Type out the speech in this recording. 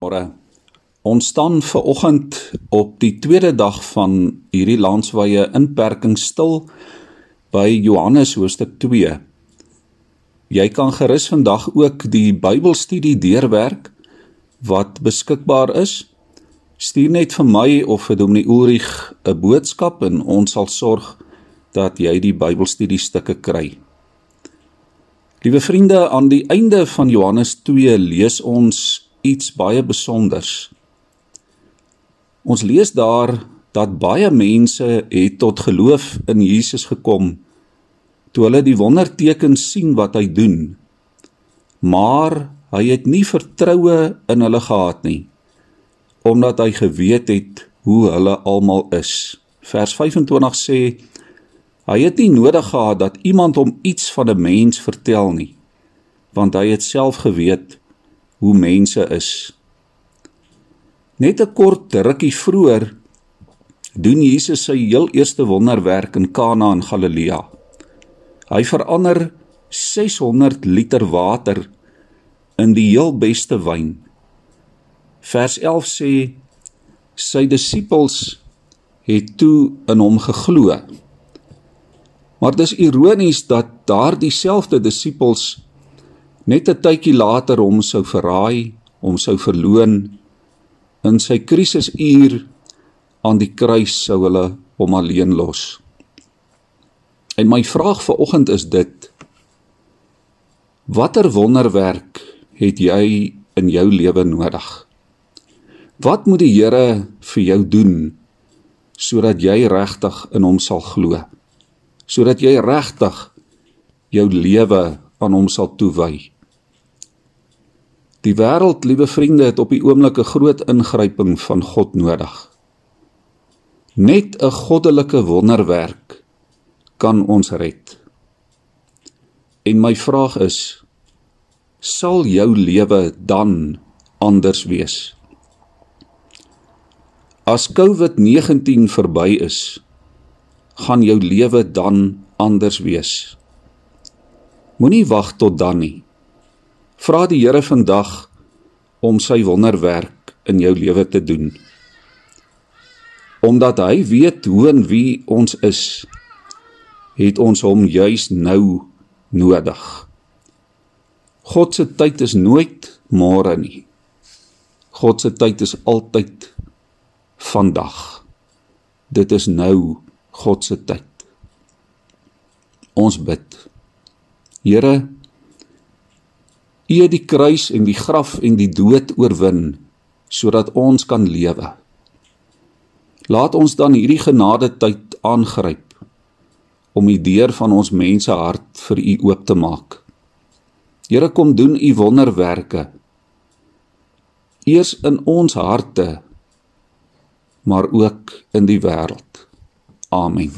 Môre. Ons staan ver oggend op die tweede dag van hierdie landswye inperking stil by Johannes hoofstuk 2. Jy kan gerus vandag ook die Bybelstudie deurwerk wat beskikbaar is. Stuur net vir my of vir Dominee Ulrich 'n boodskap en ons sal sorg dat jy die Bybelstudie stukke kry. Liewe vriende, aan die einde van Johannes 2 lees ons iets baie besonders. Ons lees daar dat baie mense het tot geloof in Jesus gekom toe hulle die wondertekens sien wat hy doen. Maar hy het nie vertroue in hulle gehad nie omdat hy geweet het hoe hulle almal is. Vers 25 sê hy het nie nodig gehad dat iemand hom iets van 'n mens vertel nie want hy het self geweet hoe mense is. Net 'n kort rukkie vroeër doen Jesus sy heel eerste wonderwerk in Kana in Galilea. Hy verander 600 liter water in die heel beste wyn. Vers 11 sê sy disippels het toe in hom geglo. Maar dis ironies dat daardie selfde disippels net 'n tydjie later hom sou verraai, hom sou verloon in sy krisisuur aan die kruis sou hulle hom alleen los. En my vraag vir oggend is dit: Watter wonderwerk het jy in jou lewe nodig? Wat moet die Here vir jou doen sodat jy regtig in hom sal glo? Sodat jy regtig jou lewe aan hom sal toewy. Die wêreld, liewe vriende, het op die oomblik 'n groot ingryping van God nodig. Net 'n goddelike wonderwerk kan ons red. En my vraag is: sal jou lewe dan anders wees? As COVID-19 verby is, gaan jou lewe dan anders wees. Moenie wag tot dan nie. Vra die Here vandag om sy wonderwerk in jou lewe te doen. Omdat hy weet hoe en wie ons is, het ons hom juis nou nodig. God se tyd is nooit môre nie. God se tyd is altyd vandag. Dit is nou God se tyd. Ons bid. Here, U het die kruis en die graf en die dood oorwin sodat ons kan lewe. Laat ons dan hierdie genade tyd aangryp om die deur van ons mense hart vir U oop te maak. Here kom doen U wonderwerke eers in ons harte maar ook in die wêreld. Amen.